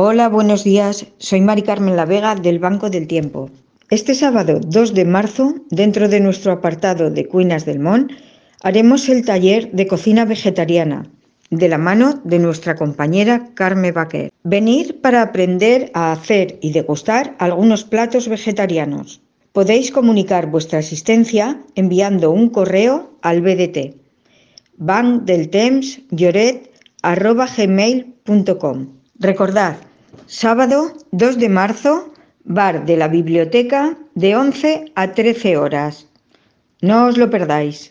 Hola, buenos días. Soy Mari Carmen La Vega del Banco del Tiempo. Este sábado 2 de marzo, dentro de nuestro apartado de Cuinas del Mon, haremos el taller de cocina vegetariana de la mano de nuestra compañera Carme Baquer. Venir para aprender a hacer y degustar algunos platos vegetarianos. Podéis comunicar vuestra asistencia enviando un correo al BDT bancdeltemps.lloret.gmail.com Recordad, sábado 2 de marzo, bar de la biblioteca de 11 a 13 horas. No os lo perdáis.